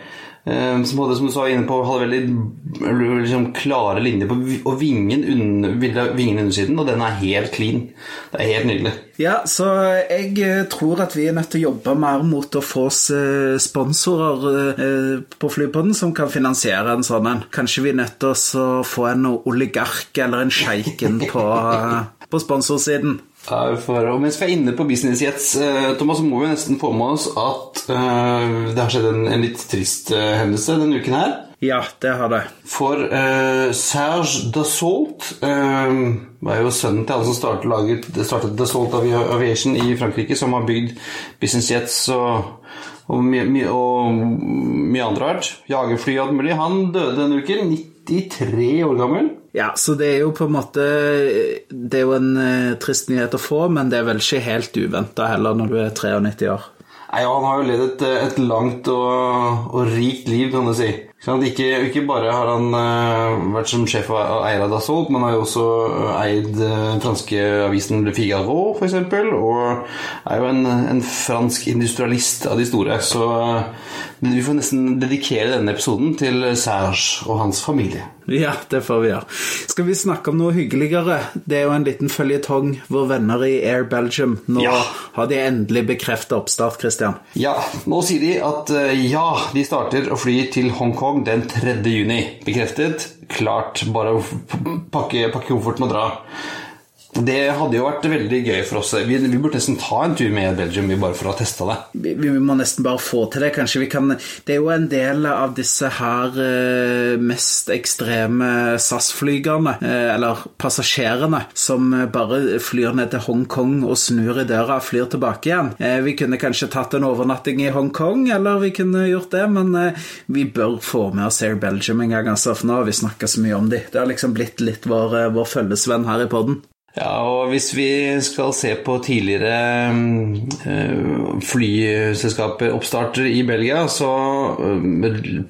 Eh, som hadde, som du sa inne på, hadde veldig liksom, klare linjer på og vingen, under, vingen undersiden, og den er helt clean. Det er helt nydelig. Ja, så jeg eh, tror at vi er nødt til å jobbe mer mot å få oss eh, sponsorer på Flypodden som kan finansiere en sånn en. Kanskje vi er nødt til å få en oligark eller en sjeiken på, på sponsorsiden. For, og mens vi er inne på business jets, eh, Thomas, må vi nesten få med oss at uh, det har skjedd en, en litt trist uh, hendelse denne uken her. Ja, det har det. For uh, Serge Dassault var jo sønnen til alle som startet, laget, startet Dassault Aviation i Frankrike, som har bygd business jets og, og mye, my, mye andre rart. Jagerfly og alt mulig. Han døde denne uken. 93 år gammel. Ja, så det er jo på en måte Det er jo en uh, trist nyhet å få, men det er vel ikke helt uventa heller når du er 93 år. Nei, ja, Han har jo levd et, et langt og, og, rikt liv, kan du si. Ikke, ikke bare har han uh, vært som sjef og eier av Dassault, men har jo også eid uh, franske avisen Le Figaro, f.eks., og er jo en, en, fransk industrialist av de store. Så uh, vi får nesten dedikere denne episoden til Serge og hans familie. Ja, det får vi gjøre. Skal vi snakke om noe hyggeligere? Det er jo en liten føljetong. Våre venner i Air Belgium. Nå ja. har de endelig bekreftet oppstart, Christian. Ja, nå sier de at ja, de starter å fly til Hongkong Hongkong den 3. juni. Bekreftet. Klart. Bare å pakke, pakke kofferten og dra. Det hadde jo vært veldig gøy for oss. Vi, vi burde nesten ta en tur med Belgium bare for å teste det. Vi, vi, må nesten bare få til det. Kanskje vi kan Det er jo en del av disse her eh, mest ekstreme SAS-flygerne, eh, eller passasjerene, som bare flyr ned til Hongkong og snur i døra og flyr tilbake igjen. Eh, vi kunne kanskje tatt en overnatting i Hongkong, eller vi kunne gjort det, men vi bør få med oss Air Belgium en gang, altså, for nå har vi snakka så mye om de. Det har liksom blitt litt vår, vår følgesvenn her i poden. Ja, og hvis vi skal se på tidligere uh, oppstarter i Belgia, så uh,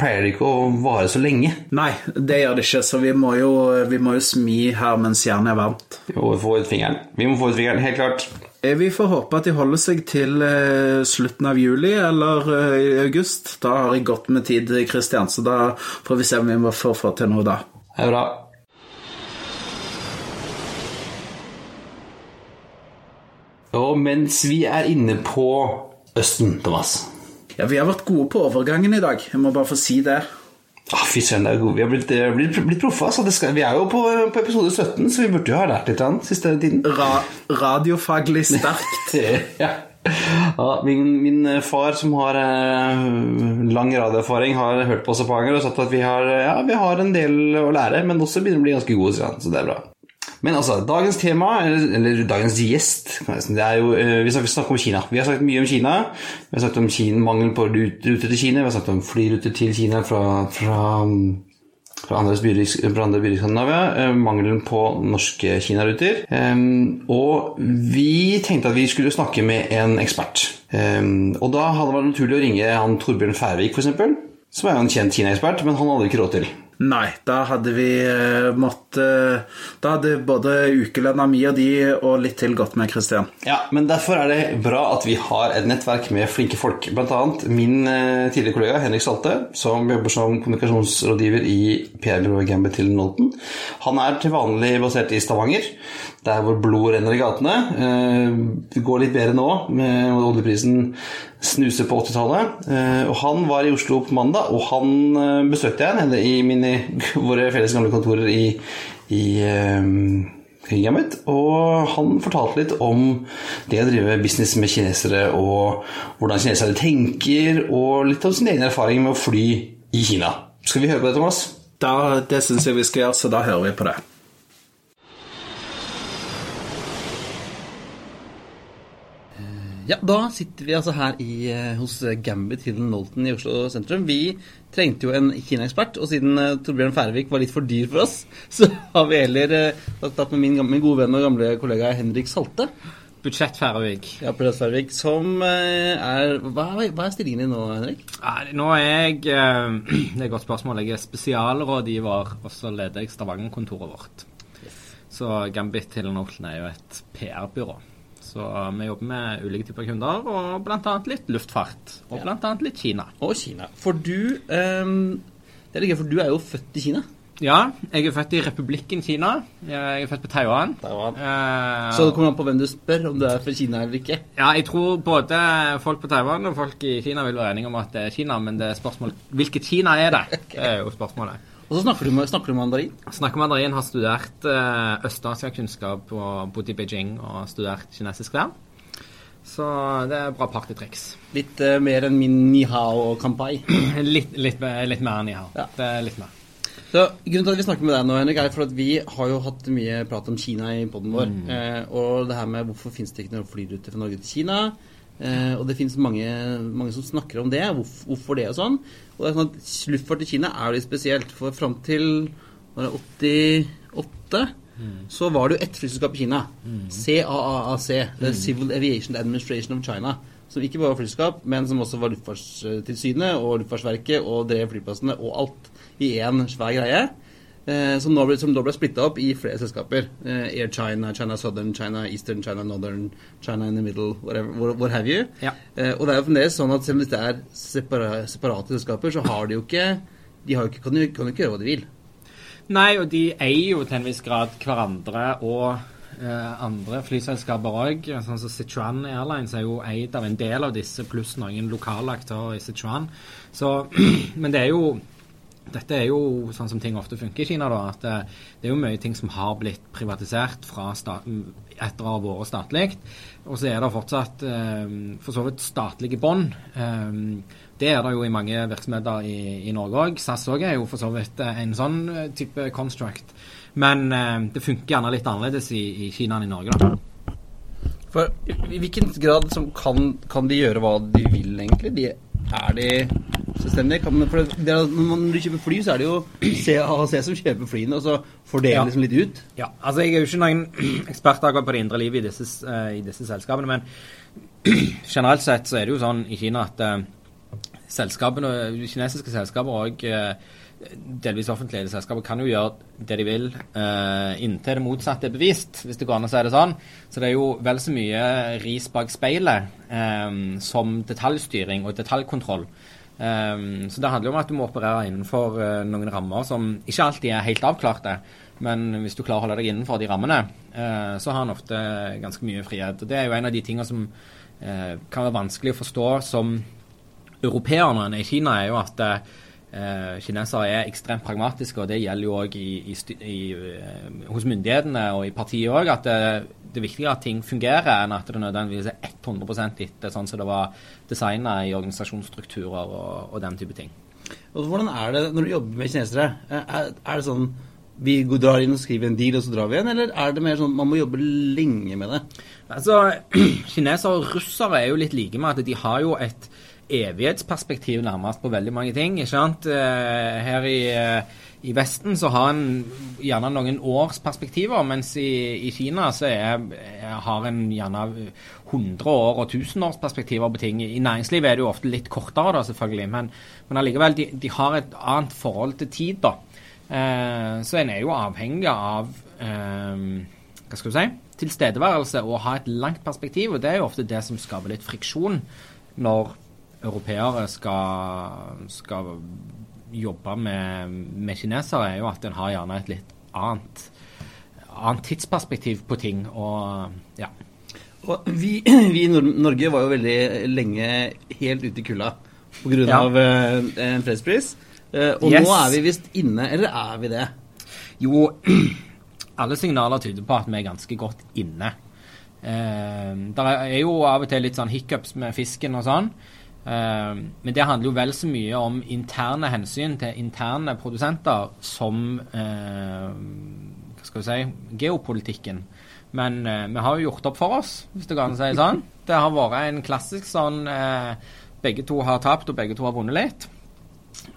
pleier det ikke å vare så lenge. Nei, det gjør det ikke, så vi må jo, vi må jo smi her mens jernet er varmt. Vi må få ut fingeren. Vi må få ut fingeren, helt klart. Eh, vi får håpe at de holder seg til slutten av juli eller august. Da har jeg godt med tid, Christian, så da får vi se om vi må få, få til noe da. Det er bra. Og mens vi er inne på Østen, Thomas Ja, vi har vært gode på overgangen i dag. Jeg må bare få si det. Ah, Fy søren, vi har blitt, blitt, blitt proffe. Altså. vi er jo på, på, episode 17, så vi burde jo ha lært litt den siste tiden. Ra radiofaglig (laughs) sterkt. ja. ja min, min, far, som har eh, lang radioerfaring, har hørt på oss et par ganger og sagt at vi har, ja, vi har en del å lære, men også begynner å bli ganske gode, så det er bra. Men altså, dagens tema, eller, eller dagens gjest det er jo, eh, Vi snakker om Kina. Vi har sagt mye om Kina. Vi har sagt om Kina, mangel på ruter til Kina. Vi har sagt om flyruter til Kina fra, fra, fra andre byer i Skandinavia. Eh, mangelen på norske Kina-ruter. Og vi tenkte at vi skulle snakke med en ekspert. Og da hadde det vært naturlig å ringe han Torbjørn Færvik, f.eks. Som er jo en kjent Kina-ekspert, men han hadde ikke råd til. Nei, da hadde vi uh, måttet Da hadde både ukelønna mi og de og litt til gått med, Christian. Ja, men derfor er det bra at vi har et nettverk med flinke folk. Blant annet min uh, tidligere kollega Henrik Salte, som jobber som kommunikasjonsrådgiver i PR-byrået Gambit til Nolten. Han er til vanlig basert i Stavanger, der hvor blod renner i gatene. Uh, det går litt bedre nå med oljeprisen snuser på 80-tallet. Eh, han var i Oslo på mandag, og han eh, besøkte jeg i mine, våre felles gamle kontorer i, i mitt, og han fortalte litt om det å drive business med kinesere, og hvordan kinesere tenker, og litt om sin egen erfaring med å fly i Kina. Skal vi høre på det, Thomas? Da, det syns jeg vi skal gjøre, så da hører vi på det. Ja, da sitter vi altså her i, eh, hos Gambit Hillen Nolton i Oslo sentrum. Vi trengte jo en Kina-ekspert, og siden uh, Torbjørn Færvik var litt for dyr for oss, (laughs) så har vi heller tatt med min, min, gode venn og gamle kollega Henrik Salte. Budsjett-Færvik. Ja, Budsjett-Færvik, som uh, er hva, hva, er stillingen din nå, Henrik? Nå er jeg (clears throat) Det er et godt spørsmål. Jeg er spesialrådgiver, og så leder jeg Stavanger-kontoret vårt. Yes. Så Gambit Hillen Nolton er jo et PR-byrå. Så vi jobber med ulike typer kunder, og bl.a. litt luftfart. Og ja. bl.a. litt Kina. Og Kina. For du um, Det gøy, for du er jo født i Kina. Ja, jeg er født i republikken Kina. Jeg er født på Taiwan. Taiwan. Uh, så det kommer an på hvem du spør, om du er fra Kina eller ikke? Ja, jeg tror både folk på Taiwan og folk i Kina vil være enige om at det er Kina, men det er spørsmål hvilket Kina er det? (laughs) Det er jo spørsmålet. Og så snakker du, snakker du mandarin? Snakker mandarin. Har studert eh, Øst-Asia-kunnskap og bodd i Beijing og studert kinesisk der. Så det er bra partytriks. Litt eh, mer enn min ni hao og kampai? (clears throat) litt, litt, litt, mer enn ni hao. Ja. Det er litt mer. Så, grunnen til at vi snakker med deg nå, Henrik, er for at vi har jo hatt mye prat om Kina i poden vår. Mm. Eh, og det her med hvorfor finnes det ikke noen flyruter fra Norge til Kina? Eh, og det finnes mange, mange, som snakker om det, hvorfor, hvorfor det og sånn. Og det er sånn at Luftfart i Kina er jo litt spesielt, for fram til var det 88, så var det jo ett flyselskap i Kina. CAAAC, mm. Civil Aviation Administration of China. Som ikke bare var flyselskap, men som også var Luftfartstilsynet og Luftfartsverket og drev flyplassene og alt i én svær greie. Eh, som, nå ble, som da ble splitta opp i flere selskaper. Eh, Air China, China Southern, China Eastern, China Northern, China in the Middle, whatever, what, what have you. Ja. Eh, og det er jo fremdeles sånn at selv om dette er separa, separate selskaper, så har de jo ikke De har jo ikke, kan, jo, kan jo ikke gjøre hva de vil. Nei, og de eier jo til en viss grad hverandre og eh, andre flyselskaper òg. Sånn som Sichuan Airlines er jo eid av en del av disse, pluss noen lokale aktører i Sichuan. Så, (clears throat) men det er jo dette er jo sånn som ting ofte funker i Kina. da, at det, det er jo mye ting som har blitt privatisert etter å ha vært statlig. Og så er det fortsatt eh, for så vidt statlige bånd. Eh, det er det jo i mange virksomheter i, i Norge òg. SAS òg er jo for så vidt eh, en sånn eh, type construct. Men eh, det funker gjerne litt annerledes i, i Kina enn i Norge. da. For i hvilken grad kan, kan de gjøre hva de vil, egentlig? De, er de er, når man kjøper fly, så er det jo CAC som kjøper flyene, og så fordeler Ja. liksom litt ut. Ja, altså Jeg er jo ikke noen (clears throat) ekspert akkurat på det indre livet i disse, uh, i disse selskapene, men (clears throat) generelt sett så er det jo sånn i Kina at uh, selskapene, kinesiske selskaper og eh, delvis offentlige selskaper kan jo gjøre det de vil uh, inntil det motsatte er bevist, hvis det går an å si det sånn. Så det er jo vel så mye ris bak speilet um, som detaljstyring og detaljkontroll. Um, så det handler jo om at du må operere innenfor uh, noen rammer som ikke alltid er helt avklarte. Men hvis du klarer å holde deg innenfor de rammene, uh, så har han ofte ganske mye frihet. Og Det er jo en av de tingene som uh, kan være vanskelig å forstå som europeer når en er i Kina, er jo at eh, kinesere er ekstremt pragmatiske, og det gjelder jo òg eh, hos myndighetene og i partiet òg, at det, det er viktigere at ting fungerer, enn at det nødvendigvis er 100% etter sånn som det var designa i organisasjonsstrukturer og, og den type ting. Og hvordan er det når du jobber med kinesere? Er, er det sånn vi drar inn og skriver en deal, og så drar vi igjen? Eller er det mer sånn man må jobbe lenge med det? Altså, (clears throat) Kinesere og russere er jo litt like med at de har jo et evighetsperspektiv nærmest på veldig mange ting. ikke sant? Eh, Her i, eh, i Vesten så har en gjerne noen års perspektiver, mens i, i Kina så er, har en gjerne 100 år og 1000 års perspektiver på ting. I næringslivet er det jo ofte litt kortere, da, selvfølgelig, men, men allikevel, de, de har et annet forhold til tid. da. Eh, så en er jo avhengig av hva skal du si, tilstedeværelse og ha et langt perspektiv. og Det er jo ofte det som skaper litt friksjon når europeere skal, skal jobbe med, med kinesere, er jo at en har gjerne et litt annet, annet tidsperspektiv på ting. og ja. Og vi, vi i Norge var jo veldig lenge helt ute i kulda pga. Ja. av eh, en fredspris. Eh, og Yes. nå er vi visst inne, eller er vi det? Jo, alle signaler tyder på at vi er ganske godt inne. Eh, det er jo av og til litt sånn hiccups med fisken og sånn. Eh, men det handler jo vel så mye om interne hensyn til interne produsenter som eh, Hva skal vi si geopolitikken. Men eh, vi har jo gjort opp for oss, hvis det går an å si det sånn. (laughs) Det har vært en klassisk sånn eh, Begge to har tapt, og begge to har vunnet litt.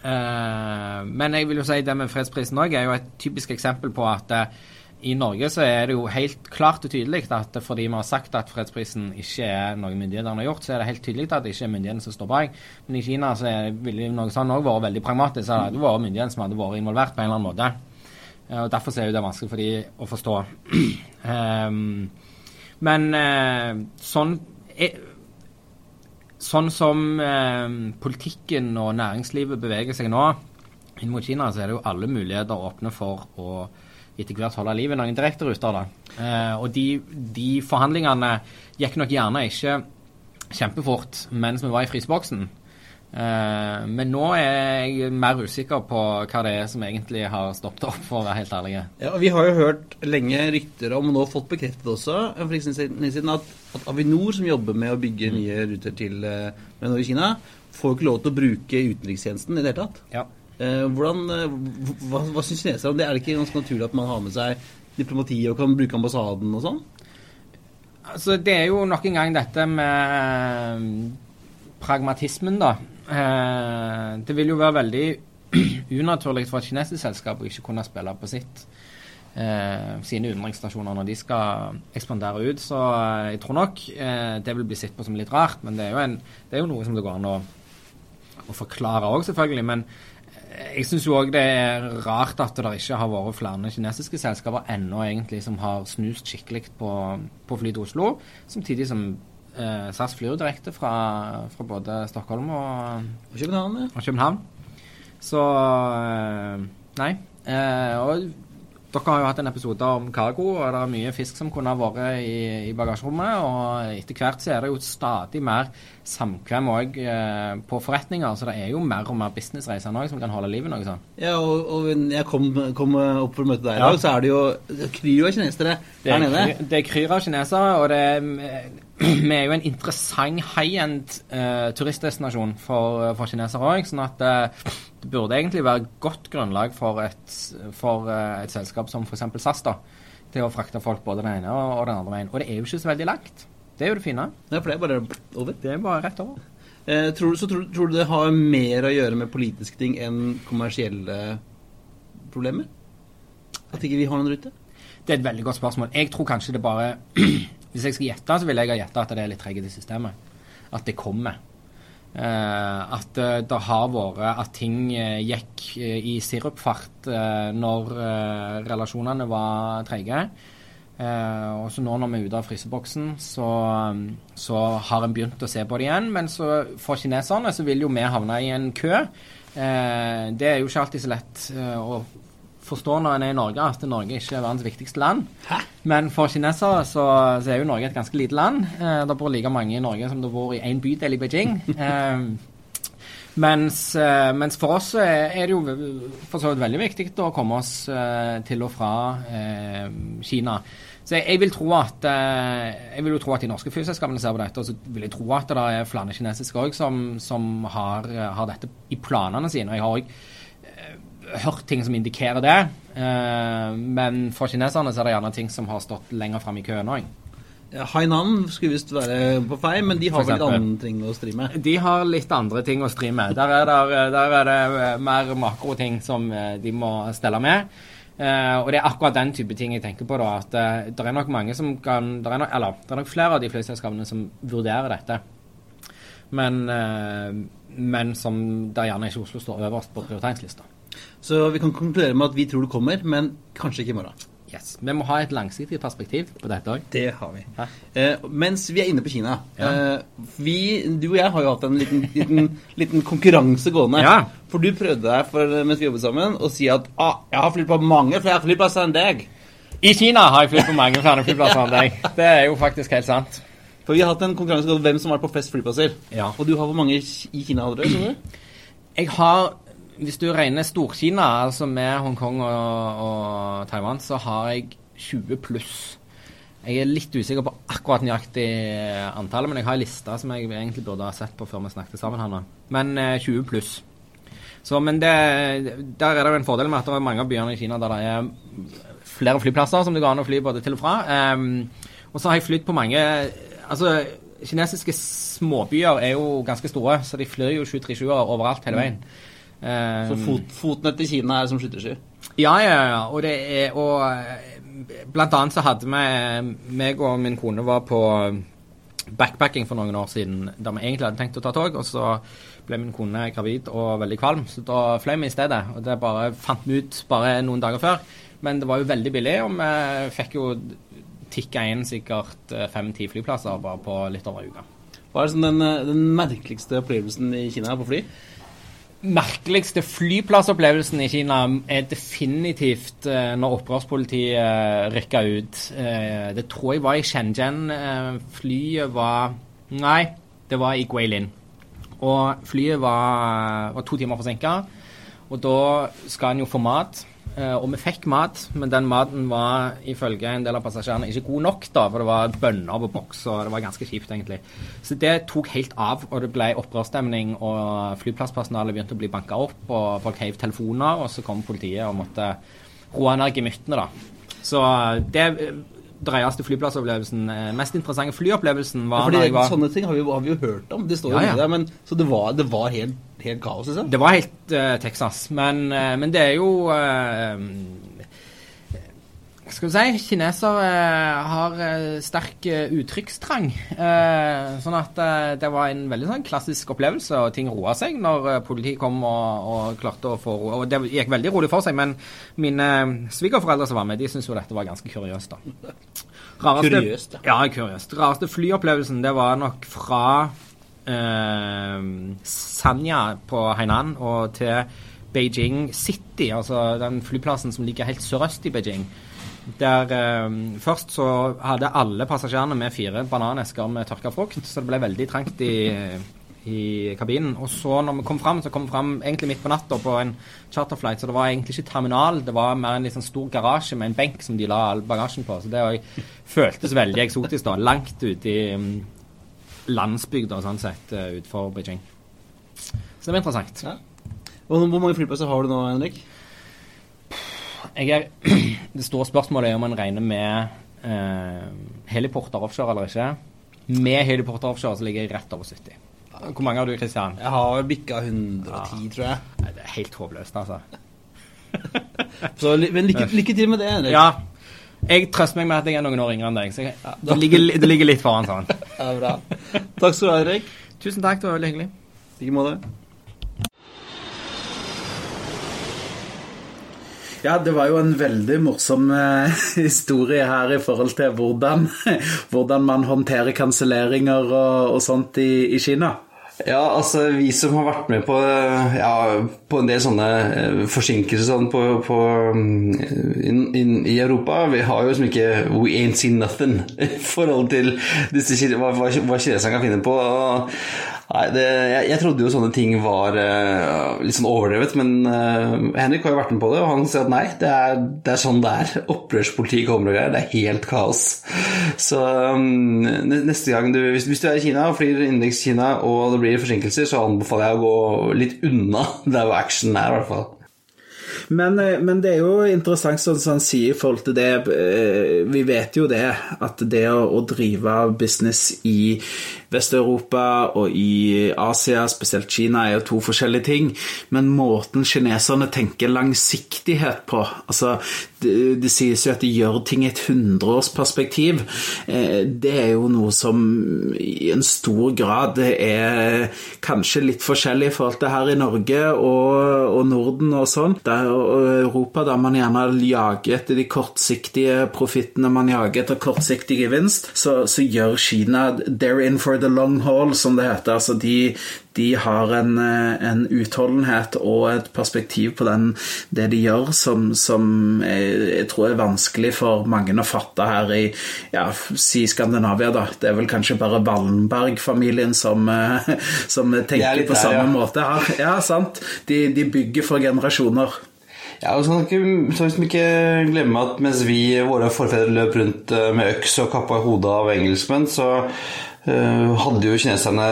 Eh, men jeg vil jo si det med fredsprisen òg er jo et typisk eksempel på at eh, i Norge så er det jo helt klart og tydelig at fordi vi har sagt at fredsprisen ikke er noe myndighetene har gjort, så er det helt tydelig at det ikke er myndighetene som står bak. Men i Kina så ville noe sånn òg vært veldig pragmatisk. Det hadde vært myndighetene som hadde vært involvert på en eller annen måte. Eh, og Derfor er det vanskelig for dem å forstå. (clears throat) Ehm, men eh, sånn Sånn som eh, politikken og næringslivet beveger seg nå inn mot Kina, så er det jo alle muligheter åpne for å etter hvert holde liv i noen direkteruter. Eh, og de, de forhandlingene gikk nok gjerne ikke kjempefort mens vi var i fryseboksen. Eh, men nå er jeg mer usikker på hva det er som egentlig har stoppet opp, for å være helt ærlig. Ja, og Vi har jo hørt lenge rykter om, og nå fått bekreftet også, for siden, at, at Avinor, som jobber med å bygge nye ruter til eh, Norge og Kina, får ikke lov til å bruke utenrikstjenesten i det hele tatt. Ja. Eh, hvordan, eh, hva hva syns kinesere om det? Er det ikke ganske naturlig at man har med seg diplomati og kan bruke ambassaden og sånn? Altså, det er jo nok en gang dette med pragmatismen, da. Eh, det vil jo være veldig (clears throat) unaturlig for et kinesisk selskap å ikke kunne spille på sitt eh, sine utenriksstasjoner når de skal ekspandere ut. Så eh, jeg tror nok eh, det vil bli sett på som litt rart, men det er jo, en, det er jo noe som det går an å, å forklare òg, selvfølgelig. Men eh, jeg syns jo òg det er rart at det ikke har vært flere kinesiske selskaper ennå egentlig som har snust skikkelig på, på fly til Oslo, samtidig som eh, SAS flyr jo direkte fra, fra både Stockholm og, Og København, ja. og København. Så eh, Nei. Eh, og dere har jo hatt en episode om cargo, og det er mye fisk som kunne ha vært i, i bagasjerommet. Og etter hvert så er det jo stadig mer samkvem òg eh, på forretninger, så det er jo mer og mer businessreiser nå som kan holde liv i noe sånt. Ja, og, og jeg kom, kom opp for å møte deg i Ja. dag, så er det jo kryr av kinesere her er, nede. det er kryr av kinesere, og det er, vi er jo en interessant high-end eh, turistdestinasjon for, for kinesere òg. Sånn at eh, det burde egentlig være godt grunnlag for et, for, eh, et selskap som f.eks. SAS da, til å frakte folk både den ene og, og den andre veien. Og det er jo ikke så veldig langt. Det er jo det fine. Ja, for det er bare over. Det er bare rett over. Eh, tror, så tror, tror du det har mer å gjøre med politiske ting enn kommersielle problemer? At ikke vi har noen rute? Det er et veldig godt spørsmål. Jeg tror kanskje det bare Hvis jeg skal gjette, så vil jeg ha gjetta at det er litt treghet i systemet. At det kommer. Uh, at eh, det har vært At ting eh, gikk i sirupfart uh, når uh, relasjonene var trege. Og så nå når vi er ute av fryseboksen, så, um, så har en begynt å se på det igjen. Men så for kineserne så vil jo vi havne i en kø. Det er jo ikke alltid så lett å forstå når en er i Norge at Norge ikke er verdens viktigste land. Men for kinesere så, så er jo Norge et ganske lite land. Eh, det bor like mange i Norge som det bor i én bydel i Beijing. (laughs) Eh, mens, eh, mens for oss er det jo for så vidt veldig viktig å komme oss eh, til og fra eh, Kina. Så jeg, jeg vil tro at eh, jeg vil jo tro at de norske flyselskapene ser på dette, og så vil jeg tro at det er flere kinesiske òg som, som har, har dette i planene sine. Og jeg har òg hørt ting som indikerer det. Eh, men for kineserne så er det gjerne ting som har stått lenger fram i køen òg. Hainan skulle visst være på vei, men de har vel litt andre ting å stri med. De har litt andre ting å stri med. Der er, der, der er det eh, mer makroting som eh, de må stelle med. Uh, og det er akkurat den type ting jeg tenker på. da, At uh, det er nok mange som kan det er nok, Eller det er nok flere av de flyselskapene som vurderer dette. Men, uh, men som der gjerne ikke Oslo står øverst på prioriteringslista. Så vi kan konkludere med at vi tror det kommer, men kanskje ikke i morgen. Yes. Vi må ha et langsiktig perspektiv på dette òg. Det har vi. Eh, mens vi er inne på Kina Ja. eh, vi, Du og jeg har jo hatt en liten, liten, liten konkurranse gående. Ja. For du prøvde deg for, mens vi jobbet sammen å si at ah, jeg har flydd på mange flere flyplasser enn deg. I Kina har jeg flydd på mange flere flyplasser enn deg. (laughs) Det er jo faktisk helt sant. For vi har hatt en konkurranse om hvem som har vært på flest flyplasser. Ja. Og du har hvor mange i Kina hadde du? du? Jeg har, hvis du regner Stor-Kina, altså med Hongkong og, og Taiwan, så har jeg 20 pluss. Jeg er litt usikker på akkurat nøyaktig antallet, men jeg har en liste som jeg egentlig burde ha sett på før vi snakket sammen her. Men eh, 20 pluss. Så, men det, der er det jo en fordel med at det er mange av byene i Kina der det er flere flyplasser som det går an å fly både til og fra. Um, og så har jeg flydd på mange Altså, kinesiske småbyer er jo ganske store, så de flyr jo 737-er overalt hele veien. Ehm, Så fot, fotnett i Kina er som skyttersky. ja, ja, ja. Og det er Og eh, blant annet så hadde vi meg og min kone var på backpacking for noen år siden der vi egentlig hadde tenkt å ta tog, og så ble min kone gravid og veldig kvalm, så da fløy vi i stedet. Og det bare fant vi ut bare noen dager før. Men det var jo veldig billig, og vi fikk jo tikka inn sikkert eh, fem-ti flyplasser bare på litt over ei uke. Hva er sånn den, eh, den merkeligste opplevelsen i Kina på fly? Merkeligste flyplassopplevelsen i Kina er definitivt eh, når opprørspolitiet uh, rykka ut. Eh, det tror jeg var i Shenzhen. Eh, flyet var Nei, det var i Guilin. Og flyet var, var to timer forsinka. Og da skal en jo få mat. Eh, og vi fikk mat, men den maten var ifølge en del av passasjerene ikke god nok, da, for det var bønner på boks, og det var ganske kjipt, egentlig. Så det tok helt av, og det ble opprørsstemning, og flyplasspersonalet begynte å bli banka opp, og folk heiv telefoner, og så kom politiet og måtte roe ned gemyttene, da. Så det dreieste flyplassopplevelsen, eh, mest interessante flyopplevelsen Ja, fordi var Sånne ting har vi, har vi jo hørt om. Det står jo Ja, ja. der. Men, så det var, det var helt helt kaos, liksom? Det var helt uh, Texas. Men, uh, men det er jo uh, Hva skal vi si? Kinesere eh, har eh, sterk uttrykkstrang. Eh, sånn at eh, det var en veldig sånn klassisk opplevelse, og ting roa seg når eh, politiet kom og, og klarte å få ro. Og det gikk veldig rolig for seg, men mine svigerforeldre som var med, de syntes jo dette var ganske kuriøst, da. Rareste, Kuriøst, ja. ja. kuriøst. Rareste flyopplevelsen, det var nok fra eh, Sanya på Hainan og til Beijing City, altså den flyplassen som ligger helt sørøst i Beijing. Der eh, Først så hadde alle passasjerene med fire bananesker med tørka frukt, så det ble veldig trangt i, i kabinen. Og så når vi kom fram, så kom vi fram egentlig midt på natta på en charterflight, så det var egentlig ikke terminal, det var mer en sånn stor garasje med en benk som de la all bagasjen på. Så det føltes veldig eksotisk, da. Langt ute i landsbygda, sånn sett, uh, utenfor Beijing. Så det var interessant. Ja. Og hvor mange flyplasser har du nå, Henrik? Er, (clears throat) det store spørsmålet er om en regner med eh, heliporter offshore eller ikke. Med heliporter offshore så ligger jeg rett over 70. Hvor mange har du, Kristian? Jeg har bikka 110, tror jeg. Nei, Det er helt håpløst, altså. (laughs) Så, men lykke, lykke til med det, Henrik. Ja. Jeg trøster meg med at jeg er noen år yngre enn deg. Så jeg, det, ligger, det ligger litt foran sånn. Ja, bra. Takk skal du ha, Erik. Tusen takk, det var veldig hyggelig. I like måte. Ja, det var jo en veldig morsom eh, (laughs) historie her i forhold til hvordan, (laughs) hvordan man håndterer kanselleringer og, og sånt i, i Kina. Ja, altså vi som har vært med på, ja, på en del sånne eh, forsinkelser sånn på, på, in, inn, inn, i Europa, vi har jo liksom ikke We ain't seen nothing (laughs) i forhold til disse, hva, hva, hva kineserne kan finne på. Og, nei, det, jeg, jeg trodde jo sånne ting var uh, litt sånn overdrevet, men uh, Henrik har jo vært med på det, og han sier at nei, det er, det er sånn det er. (laughs) Opprørspoliti kommer og greier, det er helt kaos. Så um, neste gang du, hvis, hvis du er i Kina og flyr innenriks Kina og det blir forsinkelser, så anbefaler jeg å gå litt unna (laughs) der hvor action er, i hvert fall. Men, eh, men det er jo interessant sånn som han sier i forhold til det Vi vet jo det, at det å drive business i Vest-Europa og i Asia, spesielt Kina, er jo to forskjellige ting. Men måten kineserne tenker langsiktighet på altså det, det sies jo at de gjør ting i et hundreårsperspektiv. Eh, Det er jo noe som i en stor grad er kanskje litt forskjellig i forhold til her i Norge og, og Norden og sånn. Der, og Europa, der man gjerne jager etter de kortsiktige profittene, man jager etter kortsiktig gevinst, så, så gjør Kina They're in for the long haul, som det heter. Altså de, de har en, eh, en utholdenhet og et perspektiv på den, det de gjør, som, som jeg, jeg tror er vanskelig for mange å fatte her i ja, si Skandinavia, da. Det er vel kanskje bare Wallenberg-familien som, eh, (laughs) som er tenker på der, samme ja. måte her. Ja, sant. De, de bygger for generasjoner. Ja, og så kan så liksom ikke glemme at mens vi, våre forfedre, løp rundt eh, med øks og kappa hodet av engelskmenn, så hadde jo kineserne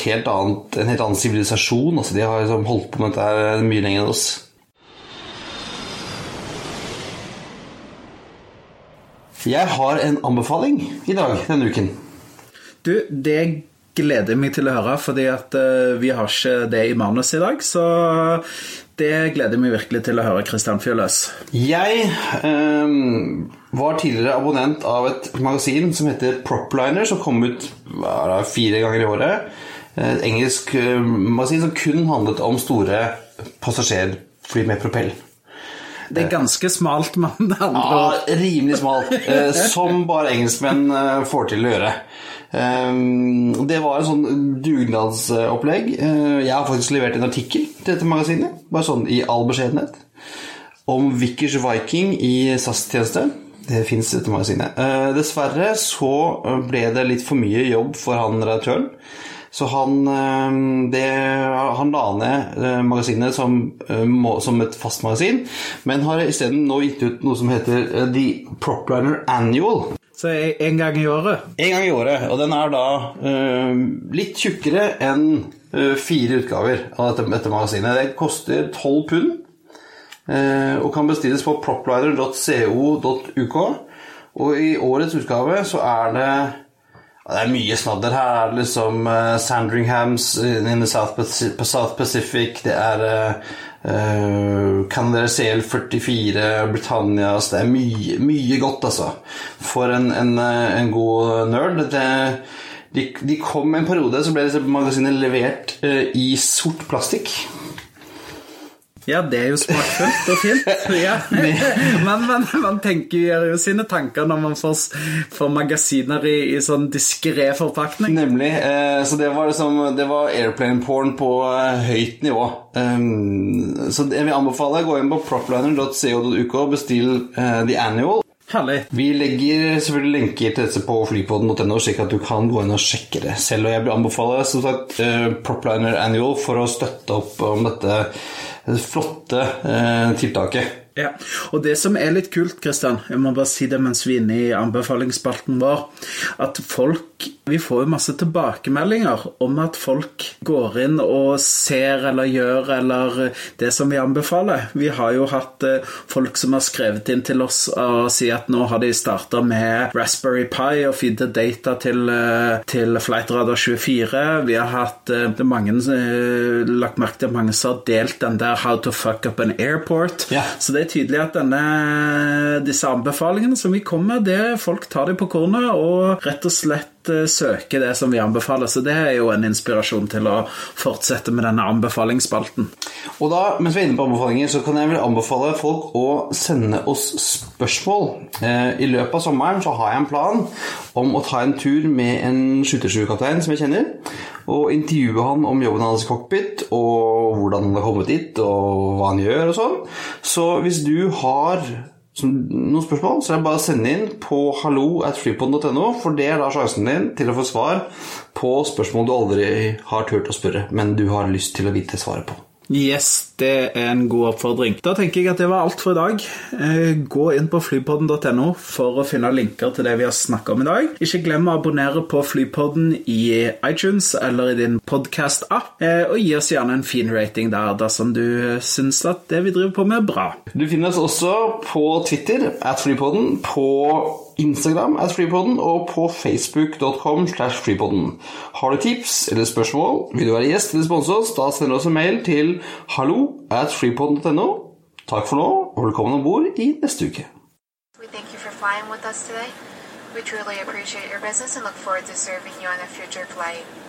helt annet, en helt annen sivilisasjon. Altså, de har liksom holdt på med dette her mye lenger enn oss. Jeg har en anbefaling i dag denne uken. Du, det gleder jeg meg til å høre, fordi at eh, vi har ikke det i manus i dag. Så det gleder jeg meg virkelig til å høre, Kristian Fjøløs. Jeg ehm, var tidligere abonnent av et magasin som heter Propliner, som kom ut det, fire ganger i året. Et engelsk eh, magasin som kun handlet om store passasjerfly med propell. Det er ganske smalt, andre Ja, rimelig smalt. eh, som bare engelskmenn eh, får til å gjøre. Ehm, det var en sånn dugnadsopplegg. Eh, jeg har faktisk levert en artikkel til dette magasinet, bare sånn i all beskjedenhet, om Vickers Viking i SAS-tjeneste. Det fins dette magasinet. Eh, dessverre så eh, ble det litt for mye jobb for han redaktøren. Så han, eh, det, han la ned magasinet som, som et fast magasin, men har isteden nå gitt ut noe som heter The Propliner Annual. Så en gang i året. En gang i året, og den er da uh, litt tjukkere enn uh, fire utgaver av dette, dette magasinet. Det koster 12 pund uh, og kan bestilles på proplider.co.uk. Og i årets utgave så er det Det er mye snadder her. Det er Liksom Sandringhams in the South Pacific. Det er uh, Canadair CL44, Britannias Det er mye, mye godt, altså. For en, en, en god nerd. Det, de, de, kom en periode så ble disse magasinene levert uh, i sort plastikk. Ja, det er jo smakfullt og fint. Ja. (laughs) Men man, man, tenker jo sine tanker når man får, får magasiner i, i sånn diskré forpakning. Nemlig. Eh, så det var, liksom, det var airplane porn på eh, høyt nivå. Um, så jeg vil anbefale gå inn på propliner.co.uk og bestill eh, The Annual. Herlig. Vi legger selvfølgelig lenker til dette på flypodden.no, slik at du kan gå inn og sjekke det selv. Og jeg vil anbefale som sagt, uh, Propliner Annual for å støtte opp om dette flotte uh, tiltaket. Ja, og det som er litt kult, Kristian, jeg må bare si det mens vi er inne i anbefalingsspalten vår, at folk Vi får jo masse tilbakemeldinger om at folk går inn og ser eller gjør eller det som vi anbefaler. Vi har jo hatt eh, folk som har skrevet inn til oss og sier at nå har de starta med Raspberry Pi og feede data til, eh, til Flightradar 24. Vi har hatt eh, mange, lagt merke til mange som har delt den der How to fuck up an airport. Ja. Så det er tydelig at denne, disse anbefalingene som vi kommer med, det folk tar det på kornet og rett og slett søke det som vi anbefaler. Så det er jo en inspirasjon til å fortsette med denne anbefalingsspalten. Og da, mens vi er inne på anbefalinger, så kan jeg vel anbefale folk å sende oss spørsmål. I løpet av sommeren så har jeg en plan om å ta en tur med en 727-kaptein som jeg kjenner, og intervjue han om jobben hans i cockpit, og hvordan han har kommet dit, og hva han gjør og sånn. Så hvis du har noen spørsmål, så er det bare å sende inn på hallo.flypodden.no, for det er da sjansen din til å få svar på spørsmål du aldri har turt å spørre, men du har lyst til å vite svaret på. Yes, det er en god oppfordring. Da tenker jeg at det var alt for i dag. Gå inn på flypodden.no for å finne linker til det vi har snakka om i dag. Ikke glem å abonnere på Flypodden i iTunes eller i din podkast-app, og gi oss gjerne en fin rating der dersom du syns at det vi driver på med, er bra. Du finner oss også på Twitter, at Flypodden, på Instagram at freepoden og på facebook.com slash freepoden. Har du tips eller spørsmål, vil du være gjest eller sponse oss, da sender du oss en mail til hallo at freepoden.no. Takk for nå, og velkommen om bord i neste uke. We thank you for flying with us today. We truly appreciate your business and look forward to serving you on a future flight.